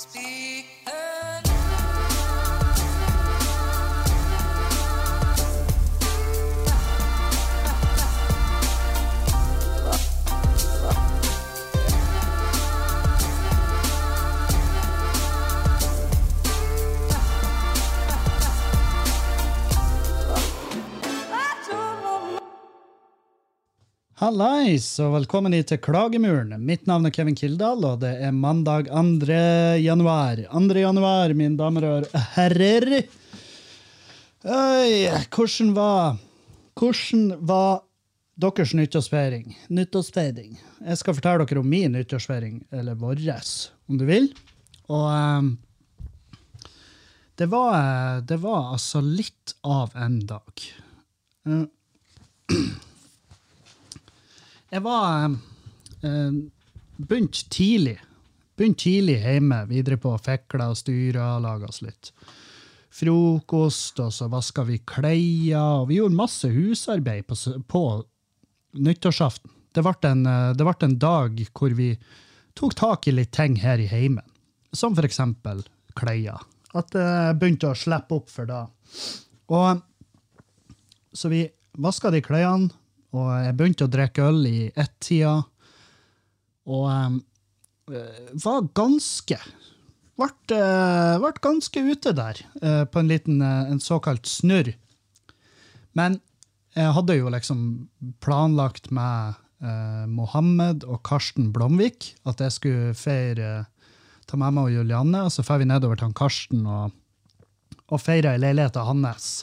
Speak Hallais, og velkommen hit til Klagemuren. Mitt navn er Kevin Kildahl, og det er mandag 2. januar. 2. januar, mine damer og herrer. Øy, hvordan var Hvordan var deres nyttårsfeiring? Nyttårsfeiring. Jeg skal fortelle dere om min nyttårsfeiring, eller vår, om du vil. Og um, det var, det var altså litt av en dag. Eh, Jeg var eh, begynt tidlig. Begynt tidlig hjemme, videre på fekla og styra, laga oss litt frokost, og så vaska vi klær, og vi gjorde masse husarbeid på, på nyttårsaften. Det ble, en, eh, det ble en dag hvor vi tok tak i litt ting her i heimen, som for eksempel klær. At det begynte å slippe opp for da. Og så vi vaska de klærne, og jeg begynte å drikke øl i ett-tida. Og um, var ganske Ble uh, ganske ute der, eh, på en liten eh, en såkalt snurr. Men jeg hadde jo liksom planlagt med Mohammed og Karsten Blomvik at jeg skulle feire ta med meg og Julianne, og så drar vi nedover til han Karsten og, og feirer i leiligheta hans.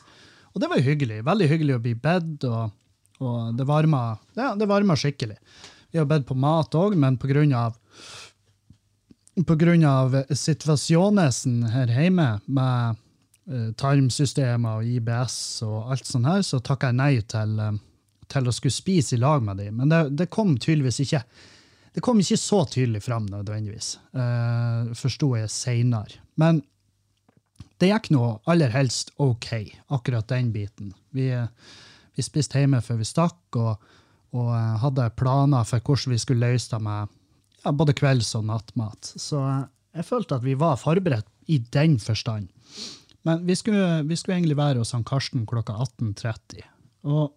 Og det var hyggelig. Veldig hyggelig å bli bedt, og, og det varma ja, det varma skikkelig. Vi har bedt på mat òg, men på grunn av på grunn situasjonesen her hjemme med eh, tarmsystemer og IBS og alt sånt her, så takka jeg nei til, eh, til å skulle spise i lag med dem. Men det, det kom tydeligvis ikke det kom ikke så tydelig fram nødvendigvis, uh, forsto jeg seinere. Men det gikk nå aller helst ok, akkurat den biten. Vi, vi spiste hjemme før vi stakk, og, og eh, hadde planer for hvordan vi skulle løse det med ja, både kvelds- og nattmat. Så eh, jeg følte at vi var forberedt i den forstand. Men vi skulle, vi skulle egentlig være hos han Karsten klokka 18.30. Og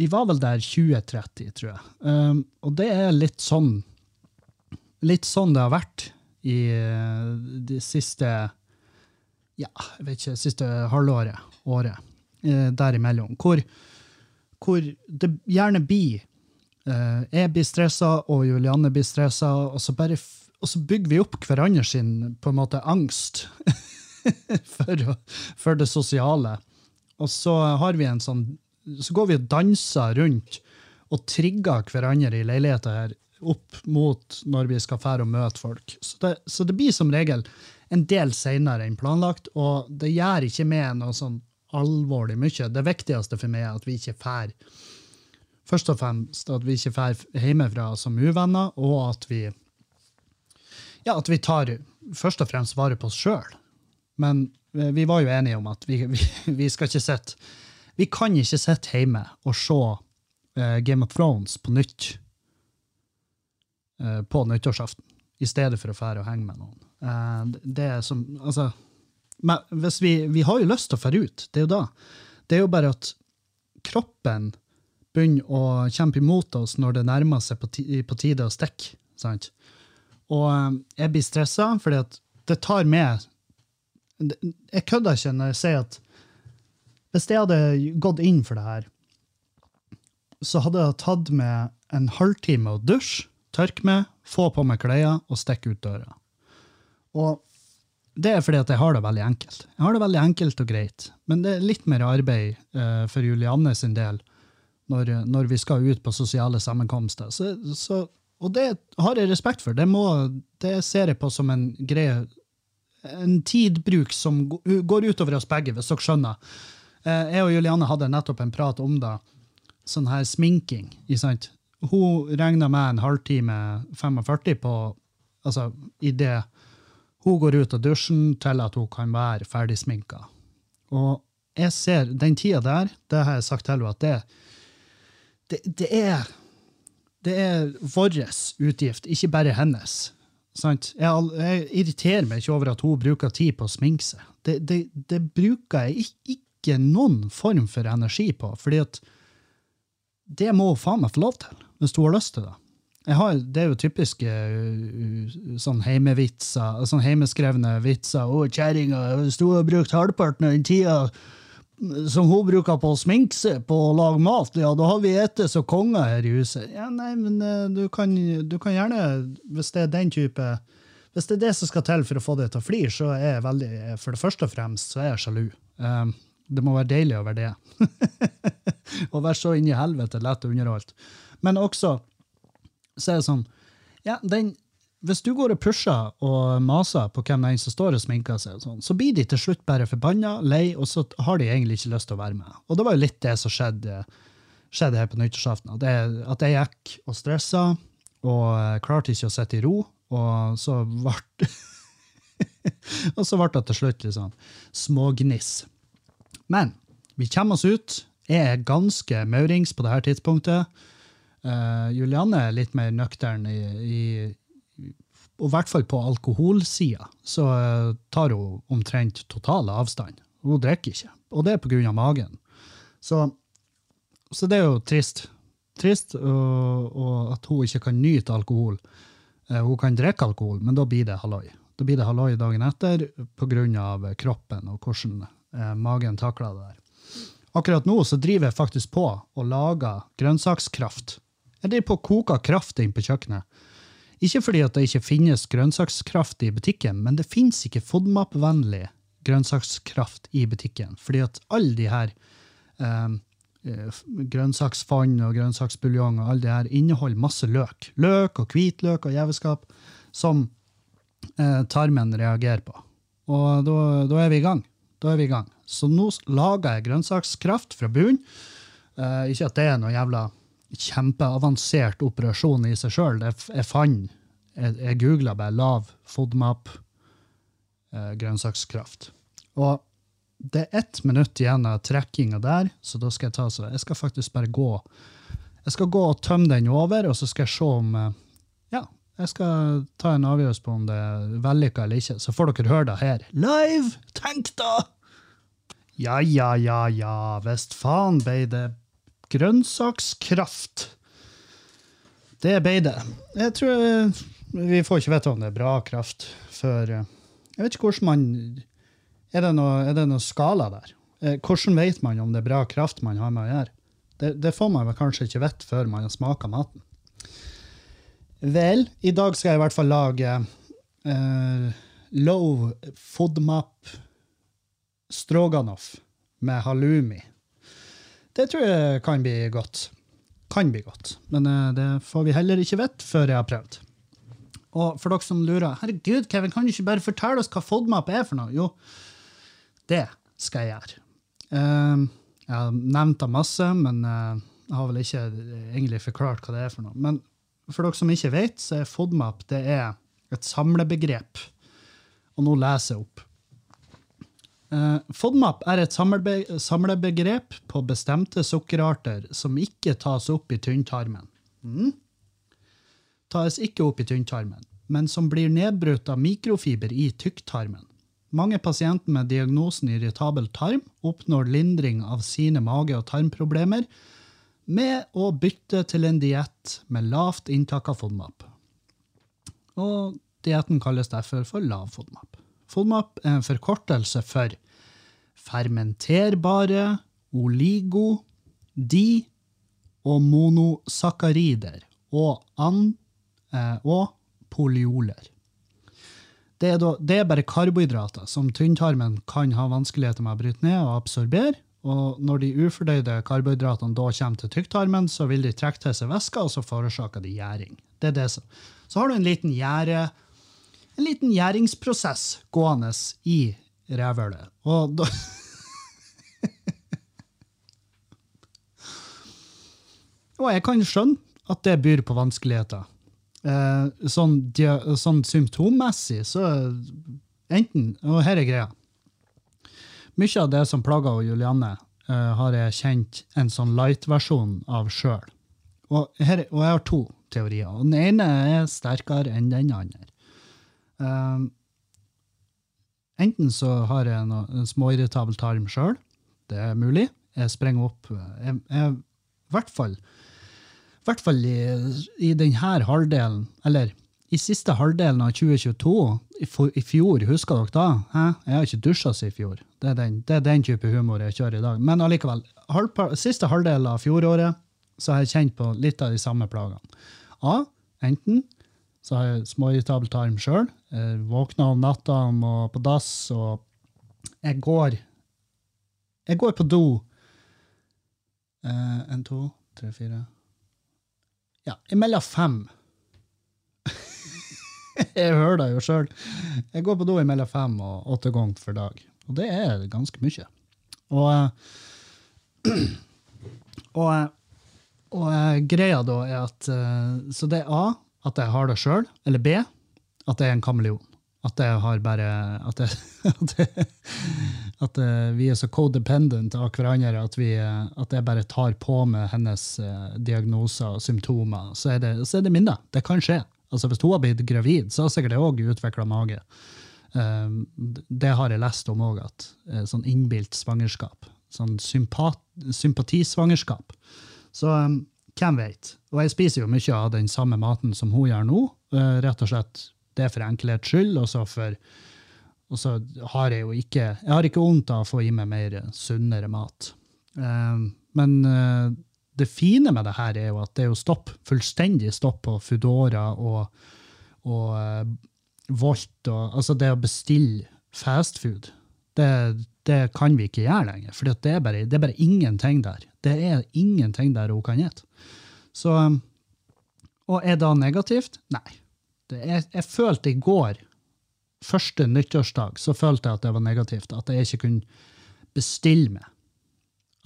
vi var vel der 20.30, tror jeg. Um, og det er litt sånn litt sånn det har vært i det de siste ja, jeg vet ikke, siste halvåret, året, eh, derimellom, hvor, hvor det gjerne blir eh, Jeg blir stressa, og Julianne blir stressa, og og så bygger vi opp hverandre sin på en måte angst for, for det sosiale. Og så har vi en sånn Så går vi og danser rundt og trigger hverandre i leiligheta her opp mot når vi skal fære og møte folk. Så det, så det blir som regel en del seinere enn planlagt, og det gjør ikke med noe sånn alvorlig mye. Det viktigste for meg er at vi ikke fær Først og fremst at vi ikke fær hjemmefra som uvenner, og at vi ja, at vi tar først og fremst vare på oss sjøl. Men eh, vi var jo enige om at vi, vi, vi skal ikke sitte Vi kan ikke sitte hjemme og se uh, Game of Thrones på nytt uh, på nyttårsaften, i stedet for å fære og henge med noen. Uh, det som Altså men vi, vi har jo lyst til å dra ut, det er jo da. Det er jo bare at kroppen begynner å kjempe imot oss når det nærmer seg på, på tide å stikke. Sant? Og eh, jeg blir stressa, fordi at det tar med Jeg kødder ikke når jeg sier at hvis jeg hadde gått inn for det her, så hadde jeg tatt med en halvtime å dusje, tørke meg, få på meg klær og stikke ut døra. Og det er fordi at jeg har det veldig enkelt. Jeg har det veldig enkelt og greit, men det er litt mer arbeid eh, for Julianne sin del når, når vi skal ut på sosiale sammenkomster. Så, så, og det har jeg respekt for. Det, må, det ser jeg på som en greie en tidbruk som går utover oss begge, hvis dere skjønner. Eh, Jeg og Julianne hadde nettopp en prat om det. Sånn her sminking. Hun regna med en halvtime 45 på Altså i det hun går ut av dusjen til at hun kan være ferdig sminka. Og jeg ser den tida der, det har jeg sagt til henne, at det, det, det er det er vår utgift, ikke bare hennes. Sant? Jeg, jeg irriterer meg ikke over at hun bruker tid på å sminke seg. Det, det, det bruker jeg ikke, ikke noen form for energi på, fordi at det må hun faen meg få lov til, hvis hun har lyst til det. Har, det er jo typiske uh, sånn heimevitser, sånn heimeskrevne vitser. 'Å, kjerringa, sto og brukte brukt halvparten av den tida som hun bruker på å sminke seg på å lage mat, ja, da har vi ete som konger her i huset. Ja, nei, men eh, du kan, du kan gjerne, hvis det er den type Hvis det er det som skal til for å få deg til å flire, så er jeg veldig For det første og fremst så er jeg sjalu. Um, det må være deilig å være det. Å være så inn i helvete lett og underholdt. Men også så er det sånn ja, den, Hvis du går og pusher og maser på hvem den som står og sminker seg, sånn, så blir de til slutt bare forbanna, lei, og så har de egentlig ikke lyst til å være med. Og det var jo litt det som skjedde, skjedde her på nyttårsaften. At jeg, at jeg gikk og stressa og klarte ikke å sitte i ro, og så ble Og så ble det til slutt litt sånn smågniss. Men vi kommer oss ut. Jeg er ganske maurings på dette tidspunktet. Eh, Julianne er litt mer nøktern i, i og hvert fall på alkoholsida, så uh, tar hun omtrent total avstand. Hun drikker ikke, og det er pga. magen. Så, så det er jo trist. Trist og, og at hun ikke kan nyte alkohol. Uh, Hun kan drikke alkohol, men da blir det halloi. Da blir det halloi dagen etter pga. kroppen og hvordan magen takler det der. Akkurat nå så driver jeg faktisk på og lager grønnsakskraft. Jeg driver på å koke kraft inn på kjøkkenet. Ikke fordi at det ikke finnes grønnsakskraft i butikken, men det finnes ikke FODMAP-vennlig grønnsakskraft i butikken. Fordi at alle de her eh, eh, og grønnsaksbuljong og alle de her inneholder masse løk. Løk og hvitløk og gjeveskap som eh, tarmen reagerer på. Og da, da er vi i gang. Da er vi i gang. Så nå lager jeg grønnsakskraft fra bunnen. Eh, ikke at det er noe jævla kjempeavansert operasjon i seg sjøl. Jeg fant Jeg, jeg googla bare lav FODMAP eh, grønnsakskraft. Og det er ett minutt igjen av trekkinga der, så da skal jeg ta så Jeg skal faktisk bare gå Jeg skal gå og tømme den over, og så skal jeg se om eh, Ja, jeg skal ta en avgjørelse på om det er vellykka eller ikke. Så får dere høre det her live! Tenk da! Ja, ja, ja, ja, visst faen ble det grønnsakskraft. Det ble det. Jeg tror eh, Vi får ikke vite om det er bra kraft før eh, Jeg vet ikke hvordan man Er det noe, er noe skala der? Eh, Hvordan vet man om det er bra kraft man har med å gjøre? Det, det får man vel kanskje ikke vite før man har smaka maten. Vel, i dag skal jeg i hvert fall lage eh, low FODMAP stroganoff med halloumi. Det tror jeg kan bli godt. Kan bli godt. Men eh, det får vi heller ikke vite før jeg har prøvd. Og for dere som lurer, herregud, Kevin, kan du ikke bare fortelle oss hva FODMAP er for noe? Jo, det skal jeg gjøre. Eh, jeg har nevnt det masse, men eh, jeg har vel ikke egentlig forklart hva det er for noe. Men for dere som ikke vet, så er FODMAP det er et samlebegrep. Og nå leser jeg opp. Eh, FODMAP er et samlebegrep på bestemte sukkerarter som ikke tas opp i tynntarmen. Mm. Tas ikke opp i tynntarmen, men som blir nedbrutt av mikrofiber i tykktarmen. Mange pasienter med diagnosen irritabel tarm oppnår lindring av sine mage- og tarmproblemer med å bytte til en diett med lavt inntak av FODMAP. Og dietten kalles derfor for lav FODMAP. FODMAP er en forkortelse for fermenterbare oligo, di og monosakkarider og, an, eh, og polioler. Det er, da, det er bare karbohydrater som tynntarmen kan ha vanskeligheter med å bryte ned og absorbere. Og når de ufordøyde karbohydratene da kommer til tykktarmen, så vil de trekke til seg væske, og så forårsaker de gjæring. Det er det som. Så har du en liten gjære, en liten gjæringsprosess gående i rævhølet. Og da Og jeg kan skjønne at det byr på vanskeligheter. Eh, sånn, sånn symptommessig, så enten Og her er greia. Mye av det som plager Julianne, eh, har jeg kjent en sånn light-versjon av sjøl. Og, og jeg har to teorier. Og den ene er sterkere enn den andre. Um, enten så har jeg noe, en småirritabel tarm sjøl, det er mulig. Jeg sprenger opp jeg, jeg, I hvert fall, hvert fall i, i denne halvdelen, eller i siste halvdelen av 2022, i, for, i fjor, husker dere da? Hæ? Jeg har ikke dusja siden i fjor. Det er, den, det er den type humor jeg kjører i dag. Men allikevel, halvpa, siste halvdel av fjoråret så har jeg kjent på litt av de samme plagene. A. Enten så har jeg småirritabel tarm sjøl. Våkner om natta og på dass, og jeg går Jeg går på do Uh, En, to, tre, fire Ja, imellom fem. jeg hører det jo sjøl. Jeg går på do imellom fem og åtte ganger for dag. Og det er ganske mye. Og, eh, og, eh, og eh, greia da er at Så det er A, at jeg har det sjøl, eller B, at det er en kameleon. At det har bare At, det, at, det, at vi er så codependent av hverandre at, vi, at jeg bare tar på med hennes diagnoser og symptomer. Så er det, det minne. Det kan skje. Altså Hvis hun har blitt gravid, så har sikkert jeg òg utvikla mage. Det har jeg lest om òg, at sånn innbilt svangerskap. Sånn sympat, sympatisvangerskap. Så hvem vet? Og jeg spiser jo mye av den samme maten som hun gjør nå. Rett og slett det for enkelhets skyld, og så for og så har jeg jo ikke jeg har ikke vondt av å få i meg mer sunnere mat. Men det fine med det her er jo at det er jo stopp, fullstendig stopp på Foodora og, og Volt. Og, altså det å bestille fastfood, det, det kan vi ikke gjøre lenger. For det, er bare, det er bare ingenting der. Det er ingenting der hun kan spise. Så Og er det negativt? Nei. Jeg, jeg, følte i går, første nyttårsdag, så følte jeg at det var negativt. At jeg ikke kunne bestille meg.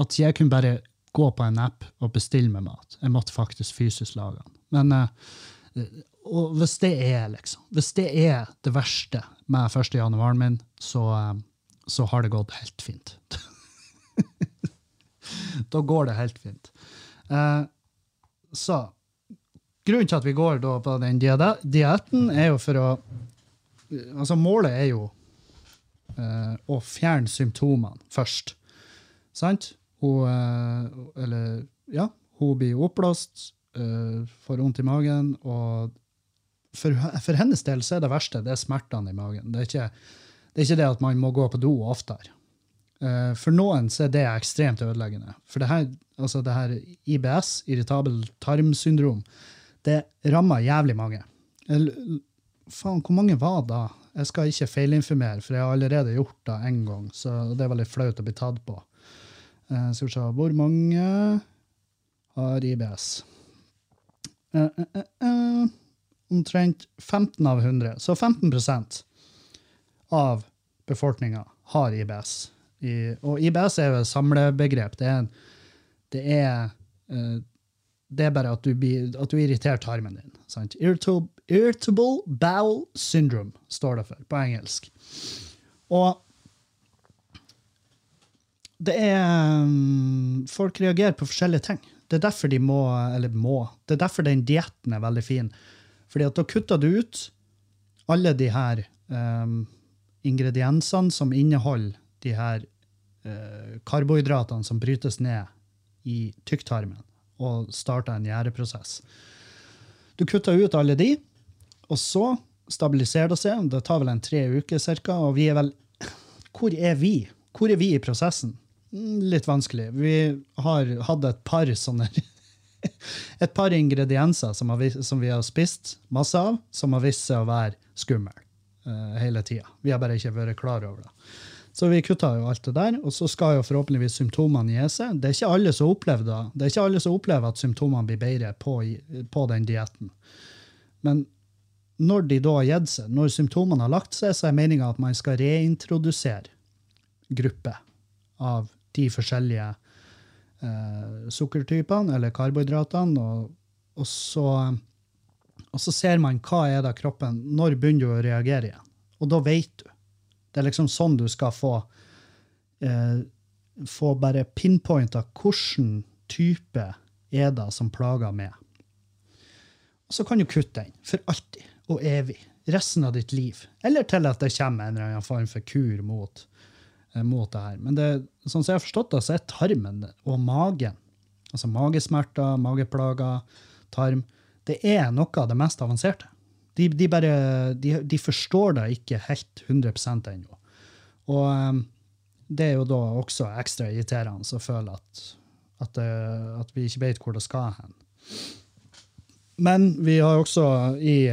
At jeg kunne bare gå på en app og bestille meg mat. Jeg måtte faktisk fysisk lage den. Men og hvis det er liksom, hvis det er det verste med 1. januaren min, så, så har det gått helt fint. da går det helt fint. så grunnen til at vi går på den dietten, er jo for å Altså, målet er jo uh, å fjerne symptomene først. Sant? Hun uh, Eller, ja, hun blir oppblåst, uh, får vondt i magen, og for, for, hennes del så er det verste det er smertene i magen. Det er ikke det, er ikke det at man må gå på do oftere. For noen så er det ekstremt ødeleggende. For det her, altså det her IBS, irritabel tarmsyndrom, det rammer jævlig mange. Faen, hvor mange var da? Jeg skal ikke feilinformere, for jeg har allerede gjort det én gang. Så det er veldig flaut å bli tatt på. Eh, skal vi se Hvor mange har IBS? Eh, eh, omtrent 15 av 100. Så 15% av befolkninga har IBS. I, og IBS er jo et samlebegrep. Det er, det er det er bare at du, at du irriterer tarmen din. Sant? Irritable, irritable bowel syndrome står det for på engelsk. Og det er um, Folk reagerer på forskjellige ting. Det er derfor de må, eller må, det er derfor den dietten er veldig fin. Fordi at da kutter du ut alle de her um, ingrediensene som inneholder de her uh, karbohydratene som brytes ned i tykktarmen og starta en gjæreprosess. Du kutter ut alle de, og så stabiliserer det seg. Det tar vel en tre uker ca. Og vi er vel Hvor er vi? Hvor er vi i prosessen? Mm, litt vanskelig. Vi har hatt et par sånne Et par ingredienser som, har, som, vi har spist masse av, som har vist seg å være skumle uh, hele tida. Vi har bare ikke vært klar over det. Så vi kutta jo alt det der, og så skal jo forhåpentligvis symptomene gi seg. Det er ikke alle som opplever det. Det er ikke alle som opplever at symptomene blir bedre på, på den dietten. Men når de da har gitt seg, når symptomene har lagt seg, så er meninga at man skal reintrodusere grupper av de forskjellige eh, sukkertypene eller karbohydratene, og, og, så, og så ser man hva er det kroppen Når begynner du å reagere igjen? Og da vet du. Det er liksom sånn du skal få eh, få bare pinpointa hvilken type er det som plager meg. Og så kan du kutte den for alltid og evig. resten av ditt liv. Eller til at det kommer en eller annen form for kur mot, eh, mot det her. Men det, sånn som jeg har forstått det, så er tarmen og magen, altså magesmerter, mageplager, tarm, det er noe av det mest avanserte. De, de, bare, de, de forstår det ikke helt 100 ennå. Og eh, det er jo da også ekstra irriterende å føle at, at, det, at vi ikke vet hvor det skal hen. Men vi har også i,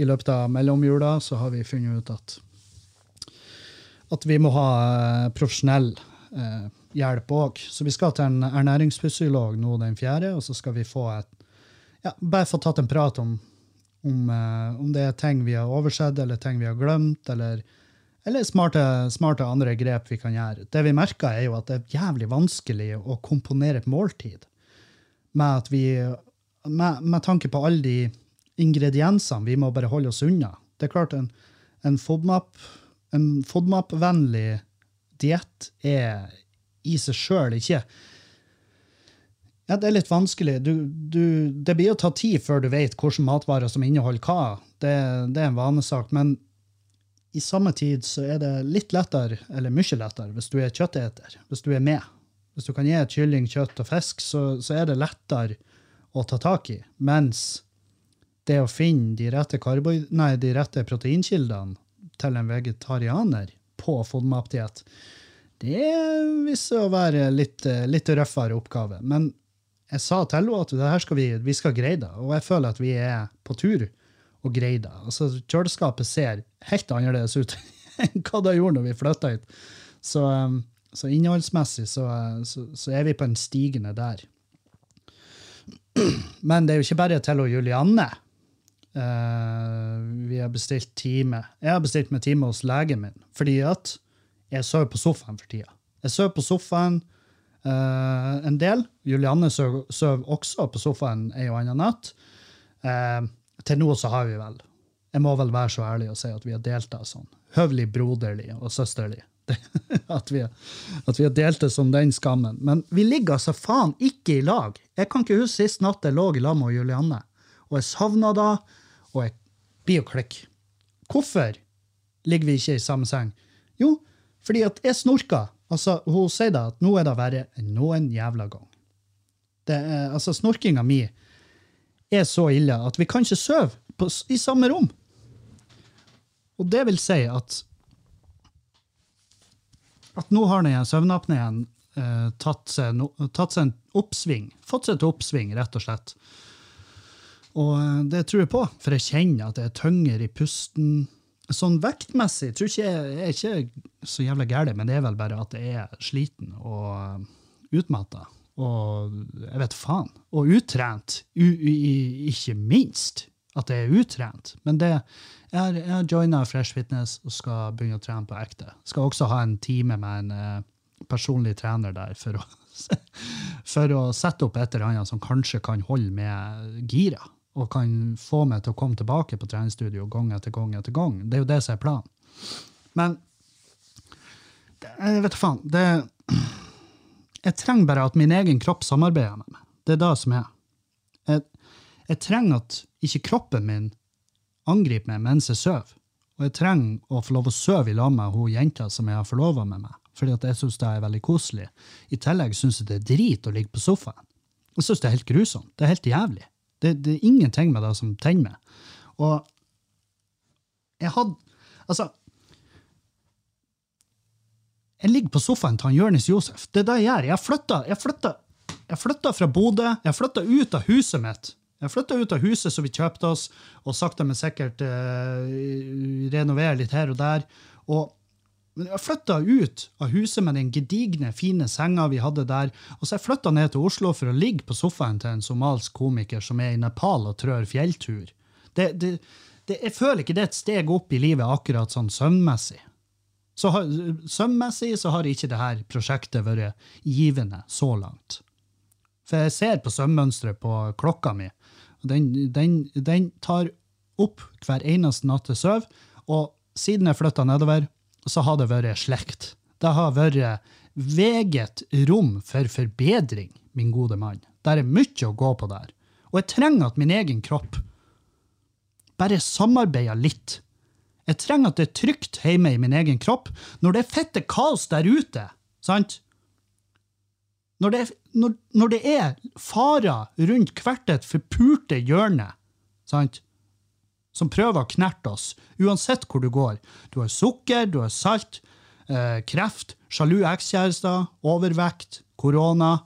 i løpet av mellomjula så har vi funnet ut at at vi må ha eh, profesjonell eh, hjelp òg. Så vi skal til en ernæringsfysiolog nå den fjerde, og så skal vi få et ja, bare få tatt en prat om, om, eh, om det er ting vi har oversett, eller ting vi har glemt, eller, eller smarte, smarte andre grep vi kan gjøre. Det vi merker, er jo at det er jævlig vanskelig å komponere et måltid med vi med, med tanke på alle de ingrediensene, vi må bare holde oss unna. Det er klart, en, en FODMAP en FODMAP-vennlig diett er i seg sjøl ikke ja, Det er litt vanskelig. Du, du, det blir å ta tid før du vet hvilke matvarer som inneholder hva. Det, det, er en vanesak. Men i samme tid så er det litt lettere, eller mye lettere, hvis du er kjøtteter. Hvis du er med. Hvis du kan gi et kylling, kjøtt og fisk, så, så er det lettere å ta tak i. Mens det å finne de rette, nei, de rette proteinkildene til en vegetarianer på FODMAP-diett, det viser å være litt, litt røffere oppgave. Men jeg sa til henne at det her skal vi, vi skal greie det, og jeg føler at vi er på tur og greier det. Altså, kjøleskapet ser helt annerledes ut enn hva det gjorde når vi flytta hit. Så, um, så innholdsmessig så, så, så, er vi på en stigende der. Men det er jo ikke bare til og Julianne Uh, vi har bestilt time. Jeg har bestilt meg time hos legen min, fordi at jeg sover på sofaen for tida. Jeg sover på sofaen uh, en del. Julianne sover også på sofaen ei og anna natt. Uh, til nå så har vi vel Jeg må vel være så ærlig og si at vi har delt det sånn. Høvelig broderlig og søsterlig. at, vi, at vi har delt det som den skammen. Men vi ligger altså faen ikke i lag. Jeg kan ikke huske sist natt jeg lå i lag med Julianne. Og jeg savna da og jeg blir jo klikk. Hvorfor ligger vi ikke i samme seng? Jo, fordi at jeg snorker. Altså, hun sier da at nå er det verre enn noen jævla gang. Det altså, Snorkinga mi er så ille at vi kan ikke sove på, i samme rom. Og det vil si at at nå har den søvnapneen eh, tatt, seg, no, en oppsving. Fått seg et oppsving, rett og slett. Og eh, det tror jeg på, for jeg kjenner at det er tyngre i pusten. Sånn vektmessig tror ikke jeg er ikke så jævla gæren, men det er vel bare at jeg er sliten og eh, utmatta. Og jeg vet faen. Og utrent, u, ikke minst. At jeg er utrent. Men det, jeg har, joina Fresh Fitness og skal begynne å trene på ekte. Skal også ha en time med en uh, personlig trener der for å, for å sette opp et eller annet som kanskje kan holde med gira og kan få meg til å komme tilbake på treningsstudio gang etter gang etter gang. Det er jo det som er planen. Men jeg vet faen. Det, jeg trenger bare at min egen kropp samarbeider med meg. Det er det som er. Jeg, jeg trenger at ikke kroppen min angriper meg mens jeg sover. Og jeg trenger å få lov å sove i lag med hun jenta som jeg har forlova med meg. Fordi at jeg syns det er veldig koselig. I tillegg syns jeg det er drit å ligge på sofaen. Jeg syns det er helt grusomt. Det er helt jævlig. Det, det, er ingenting med det som tenner meg. Og jeg hadde Altså Jeg ligger på sofaen til han Jonis Josef. Det er det jeg gjør. Jeg flytta, jeg flytta, jeg flytta fra Bodø. Jeg flytta ut av huset mitt. Jeg flytta ut av huset som vi kjøpte oss, og sakte, men sikkert eh, renovere litt her og der. Og men jeg flytta ut av huset med den gedigne, fine senga vi hadde der, og så jeg flytta ned til Oslo for å ligge på sofaen til en somalsk komiker som er i Nepal og trør fjelltur. Det, det, det, jeg føler ikke det er et steg opp i livet akkurat sånn søvnmessig. Så søvnmessig så har ikke dette prosjektet vært givende så langt. For jeg ser på søvnmønsteret på klokka mi, den, den, den tar opp hver eneste natt til søv, og siden jeg flytta nedover, så har det vært slekt. Det har vært veget rom for forbedring, min gode mann. Det er mye å gå på der. Og jeg trenger at min egen kropp bare samarbeider litt. Jeg trenger at det er trygt hjemme i min egen kropp når det er fette kaos der ute. Sant? Når det, er, når, når det er farer rundt hvert et forpurte hjørne, sant? Som prøver å knerte oss, uansett hvor du går. Du har sukker, du har salt, eh, kreft, sjalu ekskjærester, overvekt, korona,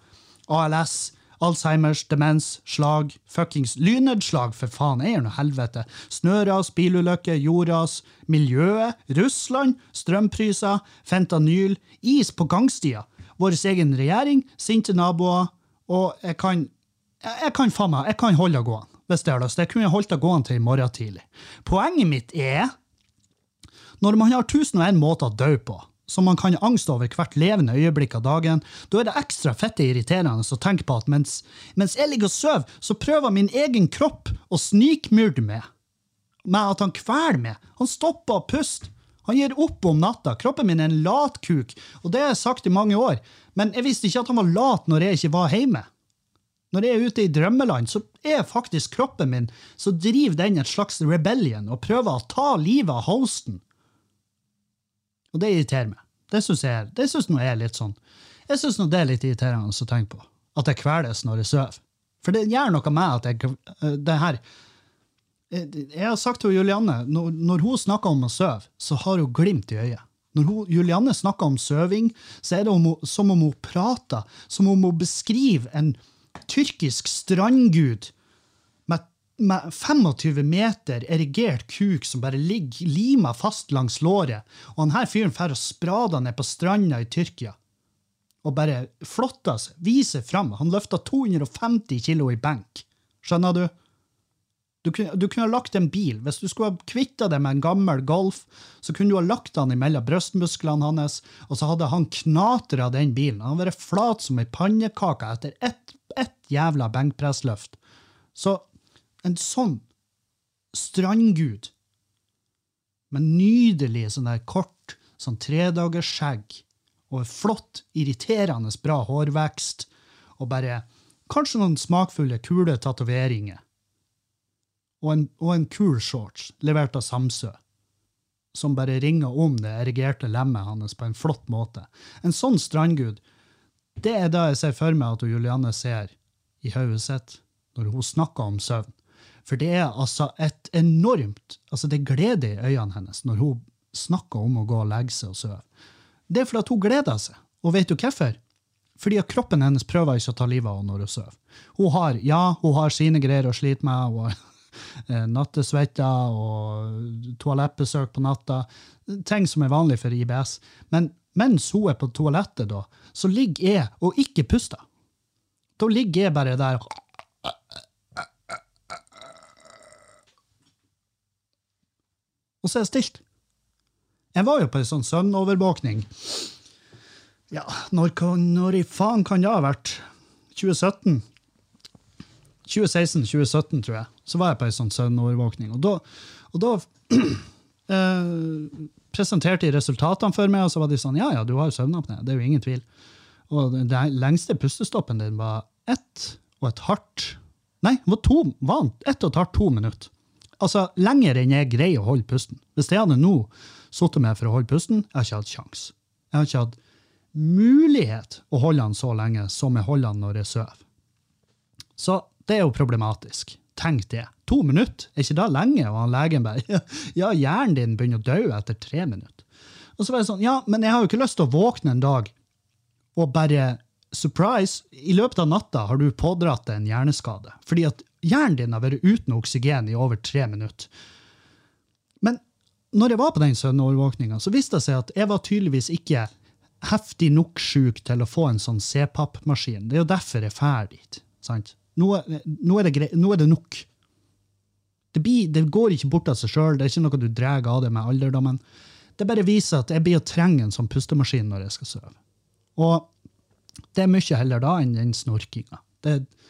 ALS, Alzheimers, demens, slag, fuckings lynnedslag, for faen, er det noe helvete. Snøras, bilulykker, jordras, miljøet, Russland, strømpriser, fentanyl, is på gangstier, vår egen regjering, sinte naboer, og jeg kan jeg, jeg kan faen meg, jeg kan holde det gående, hvis det har lyst. Det kunne holdt det gående til i morgen tidlig. Poenget mitt er når man har tusen og en måter å dø på, som man kan ha angst over hvert levende øyeblikk av dagen, da er det ekstra fette irriterende å tenke på at mens, mens jeg ligger og sover, så prøver min egen kropp å snikmyrde meg. Med at han kveler meg. Han stopper å puste. Han gir opp om natta. Kroppen min er en latkuk, og det har jeg sagt i mange år, men jeg visste ikke at han var lat når jeg ikke var hjemme. Når jeg er ute i drømmeland, så er faktisk kroppen min så driver den et slags rebellion og prøver å ta livet av hosten. Og det irriterer meg. Det syns jeg, det synes er litt sånn. Jeg syns det er litt irriterende å tenke på. At jeg kveles når jeg sover. For det gjør noe med at jeg det her jeg har sagt til Julianne når, når hun snakker om å sove, så har hun glimt i øyet. Når hun, Julianne snakker om søving, så er det om, hun- som om hun prater, som om hun beskriver en tyrkisk strandgud med, med 25 meter erigert kuk som bare ligger lima fast langs låret, og han her fyren drar og sprader ned på stranda i Tyrkia og bare flotter seg, viser fram. Han løfter 250 kilo i benk. Skjønner du? Du kunne, du kunne ha lagt en bil. Hvis du skulle ha kvitta deg med en gammel Golf, så kunne du ha lagt den mellom brystmusklene hans, og så hadde han knatra den bilen. Han hadde vært flat som ei pannekake etter ett, ett jævla benkpressløft. Så en sånn strandgud med nydelig sånn der kort, sånn tredagersskjegg og flott, irriterende bra hårvekst, og bare kanskje noen smakfulle, kule tatoveringer og en, og en kul shorts, levert av Samsø, som bare ringer om det erigerte lemmet hans på en flott måte. En sånn strandgud, det er det jeg ser for meg at Julianne ser i hodet sitt når hun snakker om søvn. For det er altså et enormt altså Det er glede i øynene hennes når hun snakker om å gå og legge seg og sove. Det er fordi hun gleder seg. Og vet du hvorfor? Fordi at kroppen hennes prøver ikke å ta livet av henne når hun sover. Hun har, ja, hun har sine greier å slite med, og eh, nattesvetter og toalettbesøk på natta. Ting som er vanlig for IBS. Men mens hun er på toalettet, da, så ligger jeg og ikke puster. Da ligger jeg bare der Og så er det stilt. Jeg var jo på en sånn søvnovervåkning. Ja, når, når i faen kan det ha vært? 2017? 2016-2017, tror jeg. Så var jeg på en sånn søvnovervåkning. Og da, og da eh, presenterte de resultatene for meg, og så var de sånn Ja, ja, du har jo søvnapné. Det er jo ingen tvil. Og den lengste pustestoppen din var ett og et hardt Nei, var to, var ett og et hardt to minutter. Altså, lenger enn jeg greier å holde pusten. Hvis jeg hadde nå sittet med for å holde pusten, jeg har ikke hatt sjans. Jeg har ikke hatt mulighet å holde den så lenge som jeg holder den når jeg sover. Så det er jo problematisk. Tenk det. To minutter, er ikke det lenge? Og han legen bare Ja, hjernen din begynner å dø etter tre minutter. Og så var jeg sånn, ja, men jeg har jo ikke lyst til å våkne en dag og bare Surprise! I løpet av natta har du pådratt deg en hjerneskade. Fordi at hjernen din har vært uten oksygen i over tre minutter. Men når jeg var på den søvnovervåkninga, så viste det seg at jeg var tydeligvis ikke heftig nok sjuk til å få en sånn CPAP-maskin. Det er jo derfor jeg drar dit. Nå, nå, er det nå er det nok. Det, blir, det går ikke bort av seg sjøl, det er ikke noe du drar av deg med alderdommen. Det bare viser at jeg blir å trenge en sånn pustemaskin når jeg skal sove. Og det er mye heller da enn den snorkinga. Det, det,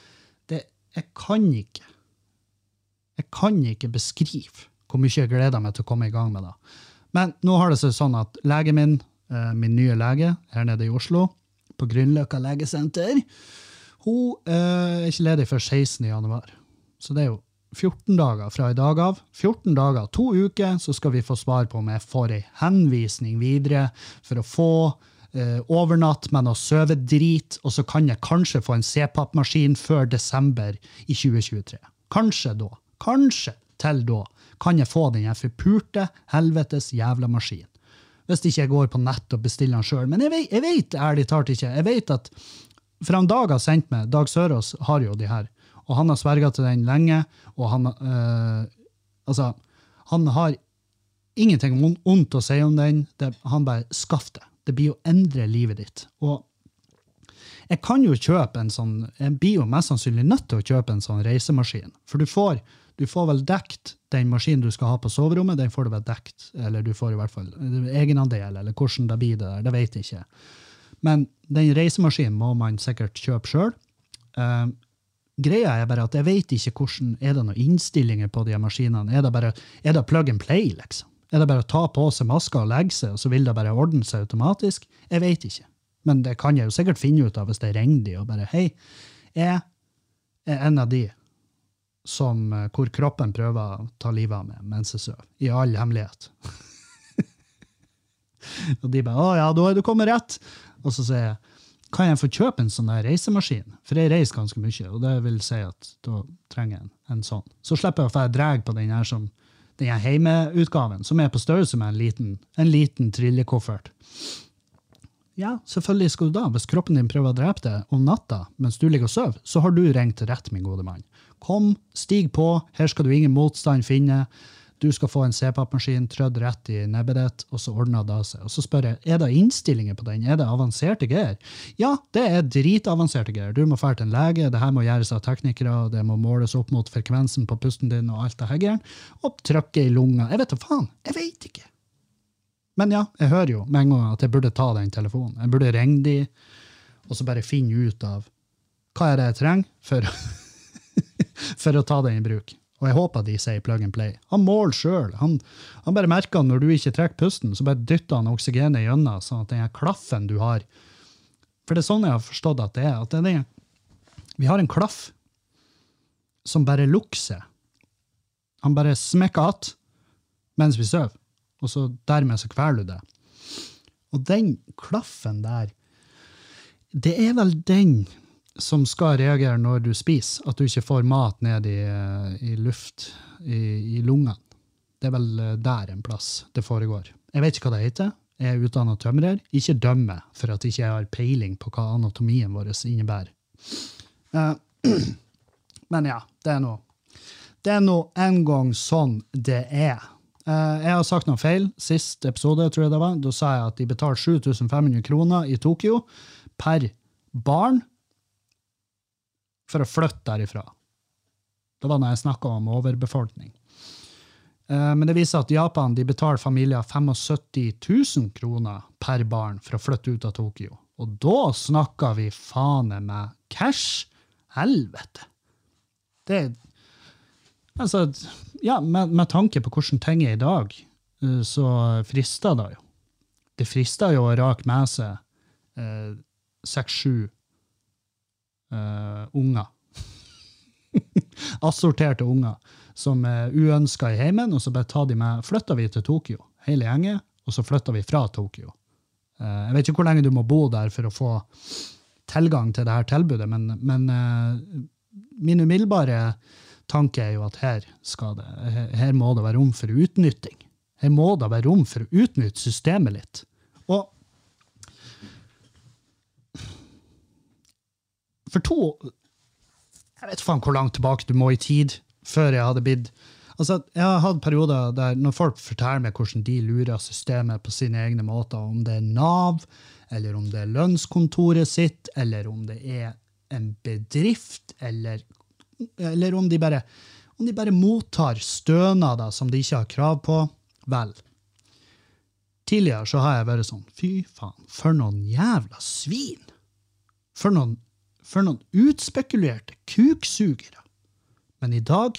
jeg kan ikke Jeg kan ikke beskrive hvor mye jeg gleder meg til å komme i gang med det. Men nå har det seg sånn at legen min, eh, min nye lege her nede i Oslo, på Grünerløkka legesenter, hun eh, er ikke ledig før 16. januar. Så det er jo 14 dager fra i dag av. 14 dager, to uker, så skal vi få svar på om jeg får ei henvisning videre for å få eh, men med noe søvedrit, og så kan jeg kanskje få en CPAP-maskin før desember i 2023. Kanskje da. Kanskje til da kan jeg få den forpurte helvetes jævla maskinen. Hvis ikke jeg går på nett og bestiller den sjøl. Men jeg vet, jeg vet ærlig talt ikke. Jeg vet at For han Dag har sendt meg, Dag Sørås har jo de her, og han har sverga til den lenge. og han, øh, altså, han har ingenting vondt ondt å si om den. Det, han bare skaff det. Det blir å endre livet ditt. Og jeg kan jo kjøpe en sånn, jeg blir jo mest sannsynlig nødt til å kjøpe en sånn reisemaskin. For du får, du får vel dekt den maskinen du skal ha på soverommet, den får du vel dekt. Eller du får i hvert fall egenandel, eller hvordan det blir det der, det vet jeg ikke. Men den reisemaskinen må man sikkert kjøpe sjøl. greia er bare at jeg vet ikke hvordan, er det noen innstillinger på de maskinene. Er det bare, er det plug and play, liksom? Er det bare å ta på seg maska og legge seg, og så vil det bare ordne seg automatisk? Jeg vet ikke. Men det kan jeg jo sikkert finne ut av hvis jeg ringer de og bare Hei, jeg er en av de som, eh, hvor kroppen prøver å ta livet av meg mens jeg sover. I all hemmelighet. og de bare 'Å ja, da er du kommet rett'. Og så sier jeg 'Kan jeg få kjøpe en sånn reisemaskin?' For jeg reiser ganske mye, og det vil si at da trenger jeg en, en sånn. Så slipper jeg å dra på den her som den her hjemmeutgaven, som er på størrelse med en liten, en liten trillekoffert. Ja, selvfølgelig skal du da. Hvis kroppen din prøver å drepe deg om natta mens du ligger og sover, så har du ringt rett, min gode mann. Kom, stig på, her skal du ingen motstand finne. Du skal få en CPAP-maskin trødd rett i nebbet ditt, og så ordner det seg. Og så spør jeg, er det innstillinger på den, er det avanserte greier? Ja, det er dritavanserte greier. Du må dra til en lege, det her må gjøres av teknikere, det må måles opp mot frekvensen på pusten din og alt det her og trykke i lunga. Jeg vet da faen, jeg vet ikke. Men ja, jeg hører jo med en gang at jeg burde ta den telefonen. Jeg burde ringe de, og så bare finne ut av hva er det jeg trenger for, for å ta den i bruk. Og jeg håper de sier plug and play. Han måler sjøl. Han, han bare merker når du ikke trekker pusten, så bare dytter han oksygenet gjennom, sånn at den klaffen du har For det er sånn jeg har forstått at det er. at det er Vi har en klaff som bare lukker seg. Han bare smekker att mens vi sover, og så dermed så kveler du det. Og den klaffen der, det er vel den som skal reagere når du spiser, at du ikke får mat ned i, eh, i luft i, i lungene. Det er vel eh, der en plass det foregår. Jeg vet ikke hva det heter. Jeg er utdanna tømrer. Ikke dømme for at jeg ikke har peiling på hva anatomien vår innebærer. Eh, Men ja, det er nå Det er nå en gang sånn det er. Jeg har sagt noe feil. Sist episode tror jeg det var, da sa jeg at de betaler 7500 kroner i Tokyo per barn for å flytte derifra. Det var når jeg snakka om overbefolkning. Eh, Men det viser at Japan de betaler familier 75 000 kroner per barn for å flytte ut av Tokyo. Og da snakker vi faen meg cash! Helvete! Det Altså, ja, med, med tanke på hvordan ting er i dag, eh, så frister det jo. Det frister jo å rake med seg seks-sju eh, unger. Assorterte unger som er uønska i heimen, og så bare tar de med, flytter vi til Tokyo, hele gjengen, og så flytter vi fra Tokyo. Uh, jeg vet ikke hvor lenge du må bo der for å få tilgang til det her tilbudet, men, men uh, min umiddelbare tanke er jo at her, skal det, her må det være rom for utnytting. Her må det være rom for å utnytte systemet litt. Og for to Jeg vet faen hvor langt tilbake du må i tid før jeg hadde blitt Altså, Jeg har hatt perioder der når folk forteller meg hvordan de lurer systemet på sine egne måter, om det er Nav, eller om det er lønnskontoret sitt, eller om det er en bedrift, eller, eller om, de bare, om de bare mottar stønader som de ikke har krav på. Vel, tidligere så har jeg vært sånn Fy faen, for noen jævla svin! For noen, for noen utspekulerte kuksugere! Men i dag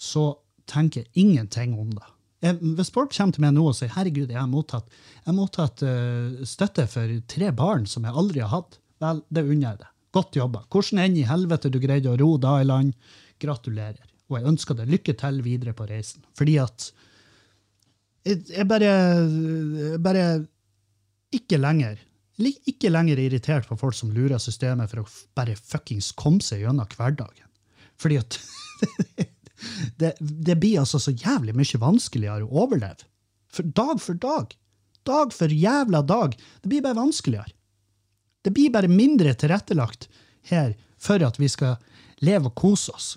så tenker jeg ingenting om det. Hvis folk kommer til meg nå og sier herregud, jeg har mottatt, jeg mottatt eh, støtte for tre barn som jeg aldri har hatt, vel, det unner jeg deg. Godt jobba. Hvordan enn i helvete du greide å ro da i land, gratulerer. og jeg ønsker deg lykke til videre på reisen. Fordi at jeg bare, jeg bare ikke lenger ikke lenger irritert på folk som lurer systemet for å bare fuckings komme seg gjennom hverdagen. Fordi at det, det blir altså så jævlig mye vanskeligere å overleve. For dag for dag. Dag for jævla dag. Det blir bare vanskeligere. Det blir bare mindre tilrettelagt her for at vi skal leve og kose oss.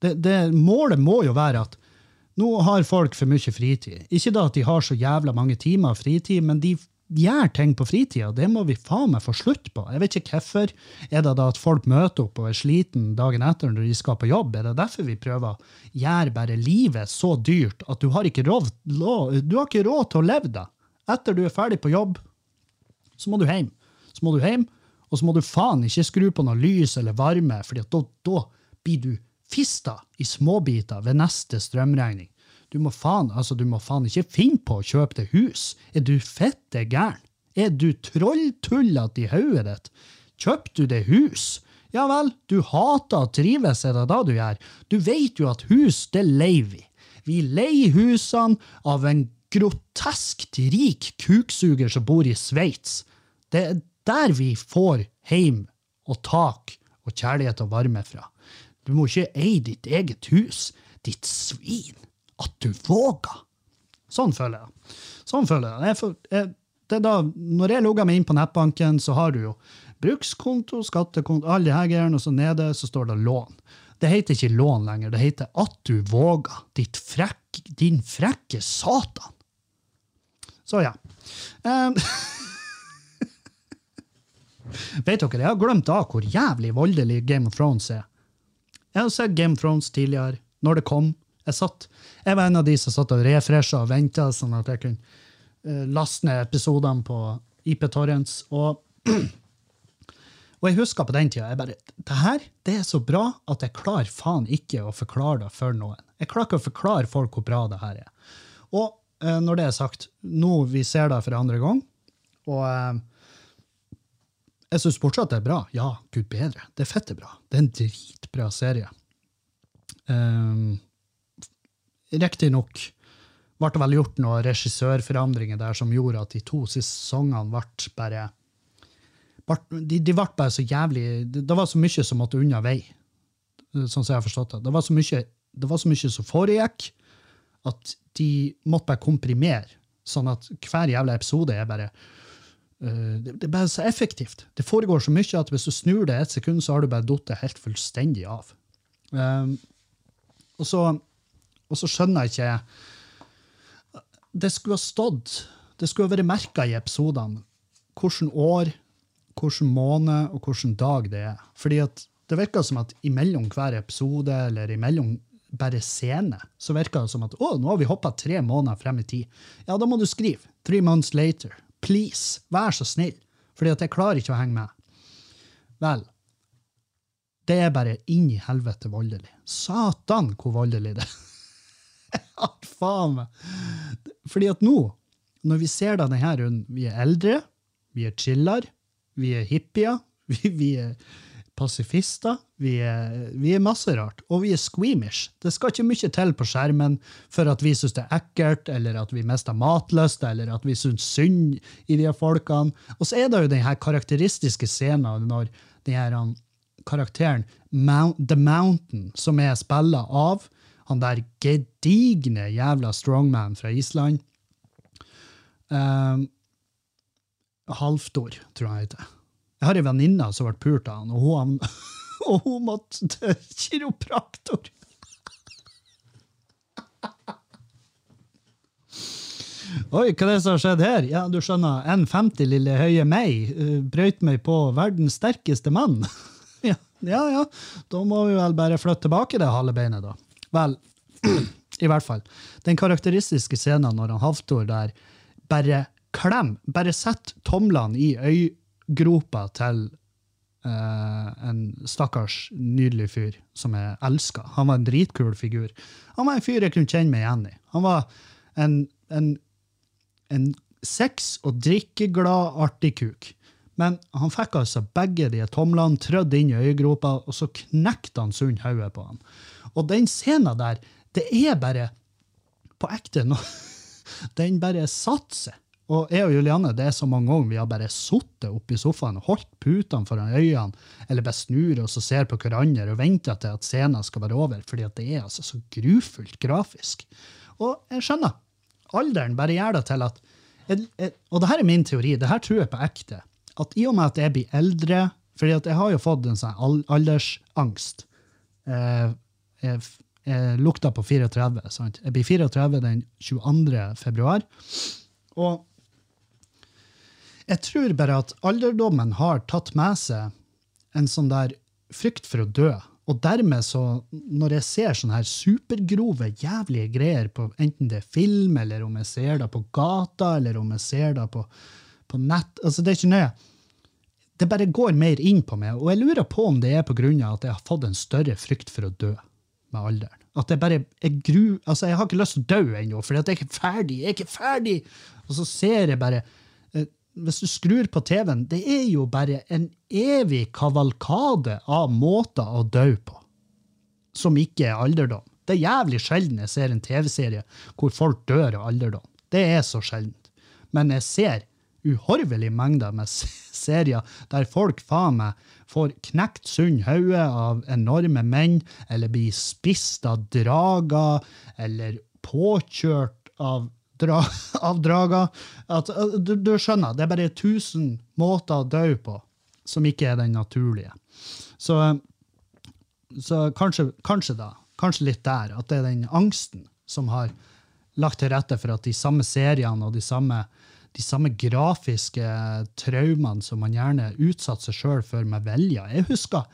Det, det, målet må jo være at nå har folk for mye fritid. Ikke da at de har så jævla mange timer fritid, men de gjør ting på fritida. Det må vi faen meg få slutt på. Jeg vet ikke hvorfor. Er det da at folk møter opp og er sliten dagen etter når de skal på jobb? Er det derfor vi prøver å gjøre bare livet så dyrt at du har ikke råd, du til å leve det? Etter du er ferdig på jobb, så må du hjem. Så må du hjem, og så må du faen ikke skru på noe lys eller varme, for da, da blir du fista i småbiter ved neste strømregning. Du må faen altså du må faen ikke finne på å kjøpe deg hus. Er du fette gæren? Er du trolltullete i hodet ditt? Kjøpte du deg hus? Ja vel, du hater å trives, er det da du gjør? Du vet jo at hus, det leier vi. Vi leier husene av en groteskt rik kuksuger som bor i Sveits. Det er der vi får heim og tak og kjærlighet og varme fra. Du må ikke eie ditt eget hus, ditt svin. At du våger. Sånn føler jeg. Sånn føler jeg. jeg, jeg da, når jeg logger meg inn på nettbanken, så har du jo brukskonto, skattekonto, alle de her greiene, og så nede så står det lån. Det heter ikke lån lenger, det heter at du våger. Frekk, din frekke satan. Så ja. Um, vet dere, jeg har glemt av hvor jævlig voldelig Game of Thrones er. Jeg har sett Game of Thrones tidligere, når det kom. Jeg, satt, jeg var en av de som satt og refresha og venta, sånn at jeg kunne uh, laste ned episodene på IP Torrents. Og, og jeg husker på den tida jeg bare, det her det er så bra at jeg klarer faen ikke å forklare det for noen. Jeg klarer ikke å forklare folk hvor bra det her er. Og uh, når det er sagt, nå vi ser det for andre gang, og uh, jeg syns fortsatt det er bra. Ja, gud bedre. Det er fette bra. Det er en dritbra serie. Um, Riktignok ble det vel gjort noen regissørforandringer der som gjorde at de to siste sesongene ble bare de, de ble bare så jævlig det, var så mye som måtte unna vei, sånn som jeg har forstått det. Det var så mye, var så mye som foregikk, at de måtte bare komprimere, sånn at hver jævla episode er bare uh, det, det er bare så effektivt. Det foregår så mye at hvis du snur det et sekund, så har du bare falt helt fullstendig av. Um, og, så, og så skjønner jeg ikke Det skulle ha stått Det skulle ha vært merka i episodene hvilket år, hvilken måned og hvilken dag det er. Fordi at det virker som at imellom hver episode eller imellom bare scene, så virker det som at å, nå har vi hoppa tre måneder frem i tid. Ja, da må du skrive. Three months later. Please, vær så snill. Fordi at jeg klarer ikke å henge med. Vel, det er bare inn i helvete voldelig. Satan, hvor voldelig det er. Ja, faen meg. Fordi at nå, når vi ser denne her vi er eldre, vi er chiller, vi er hippier, vi, vi er pasifister, vi er, vi er masse rart, og vi er squeamish. Det skal ikke mye til på skjermen for at vi syns det er ekkelt, eller at vi mister matlyst, eller at vi syns synd i de folkene. Og så er det jo den her karakteristiske scenen når den her karakteren The Mountain, som er spilla av han der gedigne jævla strongman fra Island. Um, Halvtor, tror jeg heter. Jeg har ei venninne som ble pult av han, og hun, og hun måtte til kiropraktor. Oi, hva er det som har skjedd her? Ja, du skjønner, 1,50 lille høye meg uh, brøyt meg på verdens sterkeste mann. ja, ja, ja, da må vi vel bare flytte tilbake det halve beinet, da. Vel, i hvert fall. Den karakteristiske scenen når han Halvtor der bare klem, bare sett tomlene i øygropa til uh, en stakkars nydelig fyr som jeg elska. Han var en dritkul figur. Han var en fyr jeg kunne kjenne meg igjen i. Han var en, en, en sex- og drikkeglad artig kuk. Men han fikk altså begge de tomlene trødd inn i øyegropa, og så knekte han sund hodet på han. Og den scenen der, det er bare på ekte nå. Den bare satser. Og jeg og Julianne, det er så mange ganger vi har bare sittet oppi sofaen og holdt putene foran øynene, eller bare snur oss og ser på hverandre og venter til at scenen skal være over, fordi at det er altså så grufullt grafisk. Og jeg skjønner. Alderen bare gjør det til at jeg, jeg, Og det her er min teori, det her tror jeg på ekte. At i og med at jeg blir eldre fordi at jeg har jo fått en sånn aldersangst. Eh, jeg, jeg lukta på 34. sant? Jeg blir 34 den 22. februar. Og jeg tror bare at alderdommen har tatt med seg en sånn der frykt for å dø. Og dermed så, når jeg ser sånne her supergrove, jævlige greier på enten det er film, eller om jeg ser det på gata, eller om jeg ser det på, på nett altså Det er ikke nøye. Det bare går mer inn på meg, og jeg lurer på om det er av at jeg har fått en større frykt for å dø med alderen. At jeg bare jeg gru, altså jeg har ikke lyst til å dø ennå, for jeg er ikke ferdig. jeg er ikke ferdig. Og så ser jeg bare eh, Hvis du skrur på TV-en, det er jo bare en evig kavalkade av måter å dø på som ikke er alderdom. Det er jævlig sjelden jeg ser en TV-serie hvor folk dør av alderdom. Det er så sjeldent. Men jeg ser uhorvelig mengde med serier der folk faen meg får knekt sund hode av enorme menn, eller blir spist av drager, eller påkjørt av, dra av drager. At, du, du skjønner, det er bare tusen måter å dø på som ikke er den naturlige. Så så kanskje, kanskje da, kanskje litt der, at det er den angsten som har lagt til rette for at de samme seriene og de samme, de samme grafiske traumene som man gjerne utsatte seg sjøl for med vilje. Jeg husker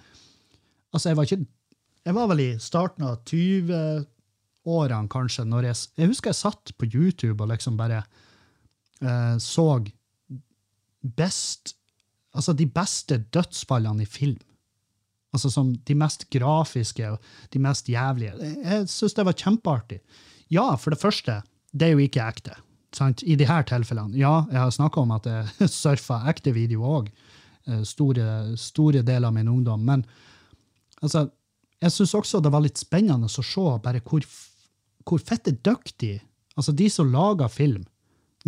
altså jeg var ikke jeg var vel i starten av 20-årene, kanskje. når jeg, jeg husker jeg satt på YouTube og liksom bare eh, så best Altså de beste dødsfallene i film. Altså som de mest grafiske og de mest jævlige. Jeg syns det var kjempeartig. Ja, for det første, det er jo ikke ekte. Sant? I de her tilfellene. Ja, jeg har snakka om at jeg surfa ekte video òg. Store, store deler av min ungdom. Men altså, jeg syns også det var litt spennende å se bare hvor, hvor fette dyktig Altså, de som lager film,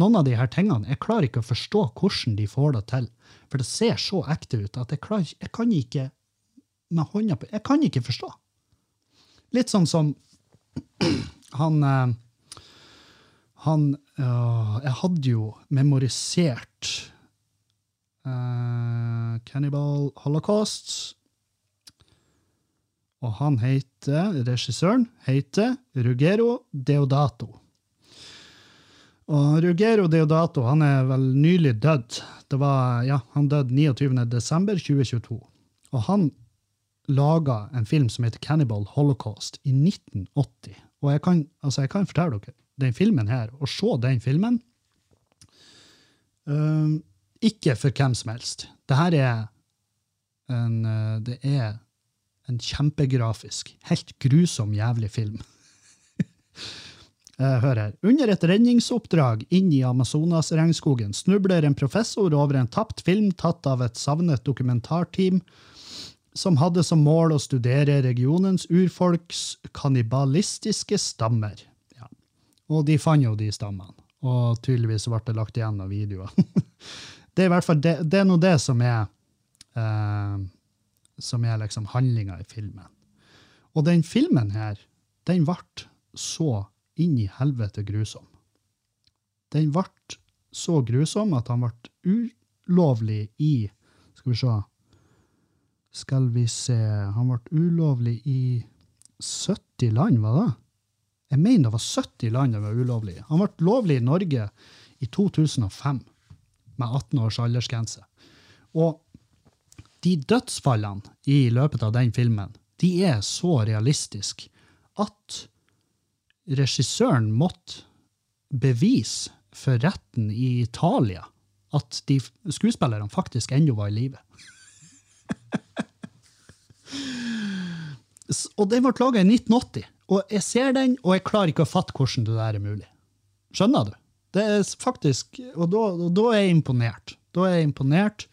noen av de her tingene, jeg klarer ikke å forstå hvordan de får det til. For det ser så ekte ut at jeg, klarer, jeg kan ikke med hånda på Jeg kan ikke forstå. Litt sånn som han eh, Han øh, Jeg hadde jo memorisert uh, Cannibal Holocaust. Og han heter Regissøren heter Ruggero Deodato. Og Ruggero Deodato han er vel nylig dødd. Det var, ja, Han døde 29.12.2022. Og han laga en film som heter Cannibal Holocaust i 1980. Og jeg kan, altså jeg kan fortelle dere, den filmen her, å se den filmen uh, Ikke for hvem som helst. Det her er en, uh, det er en kjempegrafisk, helt grusom jævlig film. Eh, Hør her. Under et redningsoppdrag inn i Amazonas-regnskogen snubler en professor over en tapt film tatt av et savnet dokumentarteam som hadde som mål å studere regionens urfolks kannibalistiske stammer. Og de fant jo de stammene, og tydeligvis ble det lagt igjen av videoer. det er i hvert fall det, det er nå det som er eh, som er liksom handlinga i filmen. Og den filmen her, den ble så inn i helvete grusom. Den ble så grusom at han ble ulovlig i Skal vi se Skal vi se Han ble ulovlig i 70 land, var det? Jeg mener det var 70 land det var ulovlig. Han ble lovlig i Norge i 2005, med 18 års aldersgrense. Og de dødsfallene i løpet av den filmen, de er så realistiske at regissøren måtte bevise for retten i Italia at de skuespillerne faktisk ennå var i live. Og den ble laga i 1980. Og jeg ser den, og jeg klarer ikke å fatte hvordan det der er mulig. Skjønner du? Det er faktisk, Og da, og da er jeg imponert. Da er jeg imponert.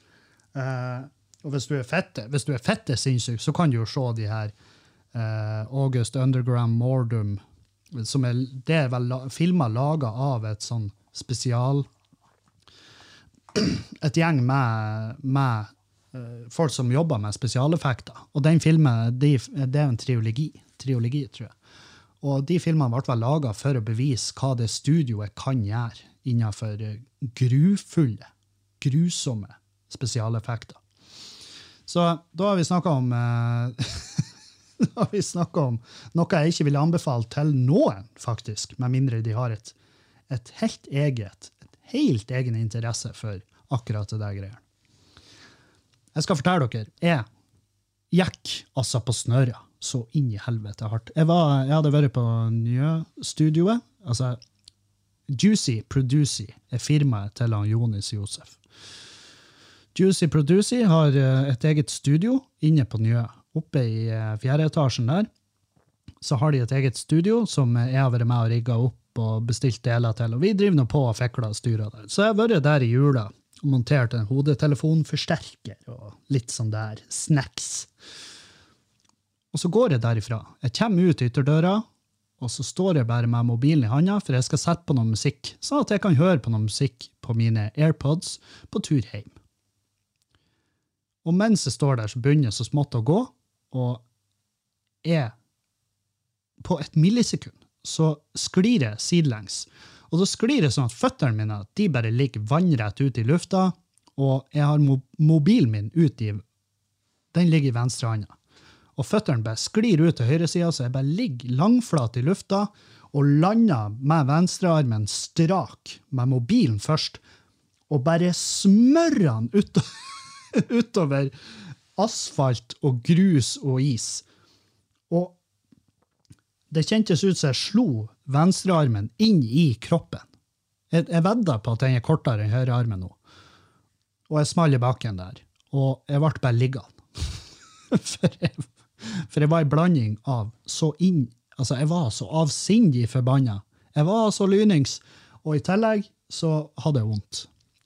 Uh, og hvis du er fette, hvis du er fette sinnssyk, så kan du jo se de her uh, August Underground Mordum, som er, det er vel la, filmer laga av et sånn spesial Et gjeng med, med uh, folk som jobber med spesialeffekter. Og den filmen de, det er en triologi, triologi, tror jeg. Og de filmene ble laga for å bevise hva det studioet kan gjøre innenfor eh, grufulle, grusomme spesialeffekter. Så da har vi snakka om eh, Da har vi snakket om noe jeg ikke vil anbefale til noen, faktisk, med mindre de har et, et helt eget, et helt egen interesse for akkurat det der greiene. Jeg skal fortelle dere. Jeg gikk altså på snøra så inn i helvete hardt. Jeg, var, jeg hadde vært på Njø-studioet. Altså, Juicy Producy er firmaet til han Jonis Josef. Juicy Producy har eh, et eget studio inne på Njø. Oppe i eh, fjerde etasjen der så har de et eget studio som jeg har vært med og rigga opp og bestilt deler til. Og vi driver nå på og fikler og styrer der. Så jeg har vært der i jula og montert en hodetelefonforsterker og litt sånn der snacks. Og så går jeg derifra. Jeg kommer ut ytterdøra, og så står jeg bare med mobilen i handa, for jeg skal sette på noe musikk, sånn at jeg kan høre på noe musikk på mine AirPods på tur hjem. Og mens jeg står der, så begynner jeg så smått å gå, og jeg På et millisekund så sklir jeg sidelengs. Og da sklir det sånn at føttene mine de bare ligger vannrett ut i lufta, og jeg har mobilen min ut i Den ligger i venstrehånda. Og føttene bare sklir ut til høyresida, så jeg bare ligger langflat i lufta og lander med venstrearmen strak, med mobilen først, og bare smører den ut, utover asfalt og grus og is. Og det kjentes ut som jeg slo venstrearmen inn i kroppen. Jeg, jeg vedder på at den er kortere enn høyrearmen nå. Og jeg smalt i bakken der. Og jeg ble bare liggende. for, jeg, for jeg var en blanding av så inn Altså, jeg var så avsindig forbanna. Jeg var så lynings. Og i tillegg så hadde jeg vondt.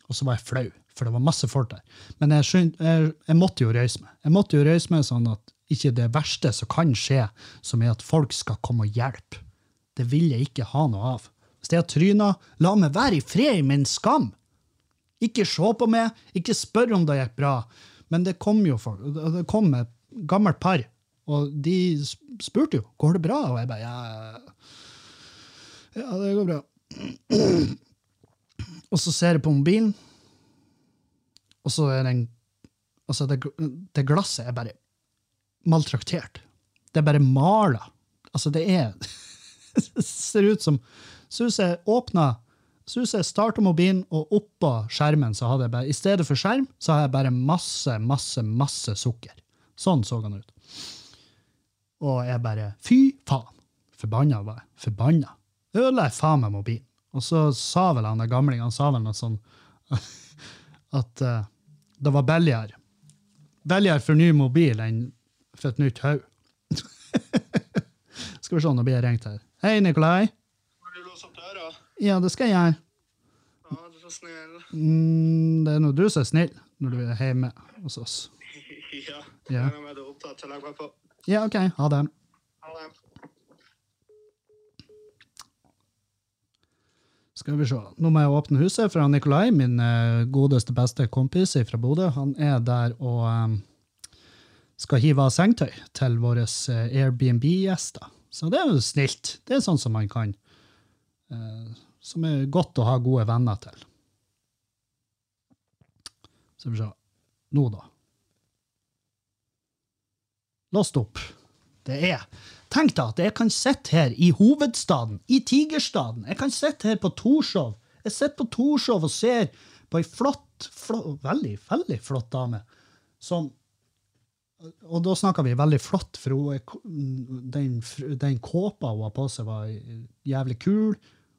Og så var jeg flau, for det var masse folk der. Men jeg, skjønt, jeg, jeg måtte jo røyse meg. Jeg måtte jo røyse meg sånn at ikke det verste som kan skje, som er at folk skal komme og hjelpe. Det vil jeg ikke ha noe av. Hvis jeg har tryna, la meg være i fred i min skam. Ikke se på meg, ikke spør om det gikk bra. Men det kom jo folk. Det kom et gammelt par, og de spurte jo går det bra, og jeg bare ja, ja det går bra. Og så ser jeg på mobilen, og så er den Altså, det, det glasset er bare maltraktert. Det er bare mala. Altså, det er Det ser ut som Så ut jeg åpna Så ut jeg starta mobilen, og oppå skjermen så hadde jeg bare I stedet for skjerm, så har jeg bare masse, masse, masse sukker. Sånn så han ut. Og jeg bare Fy faen! Forbanna var jeg. Forbanna. Ødela jeg faen meg mobilen. Og så sa vel han der gamlingen han sa vel noe sånn at uh, det var billigere. Billigere for ny mobil enn for et nytt hode. skal vi se, nå blir jeg ringt her. Hei, Nikolai. Har du låst opp døra? Ja, det skal jeg gjøre. Ja, du er så snill. Mm, det er nå du som er snill når du er hjemme hos oss. ja. Ja. Jeg er opptatt, å legge meg på. Ja, OK. Ha det. Ha det. Skal vi se. Nå må jeg åpne huset fra Nikolai, min eh, godeste, beste kompis fra Bodø. Han er der og eh, skal hive av sengetøy til våre eh, Airbnb-gjester. Så det er jo snilt. Det er sånn som man kan Som er godt å ha gode venner til. Skal vi se. Nå, da. Låst opp. Det er Tenk deg at jeg kan sitte her i hovedstaden, i Tigerstaden. Jeg kan sitte her på Torshov. Jeg sitter på Torshov og ser på ei flott, flott, veldig, veldig flott dame som Og da snakker vi veldig flott, for hun den, den kåpa hun har på seg, var jævlig kul.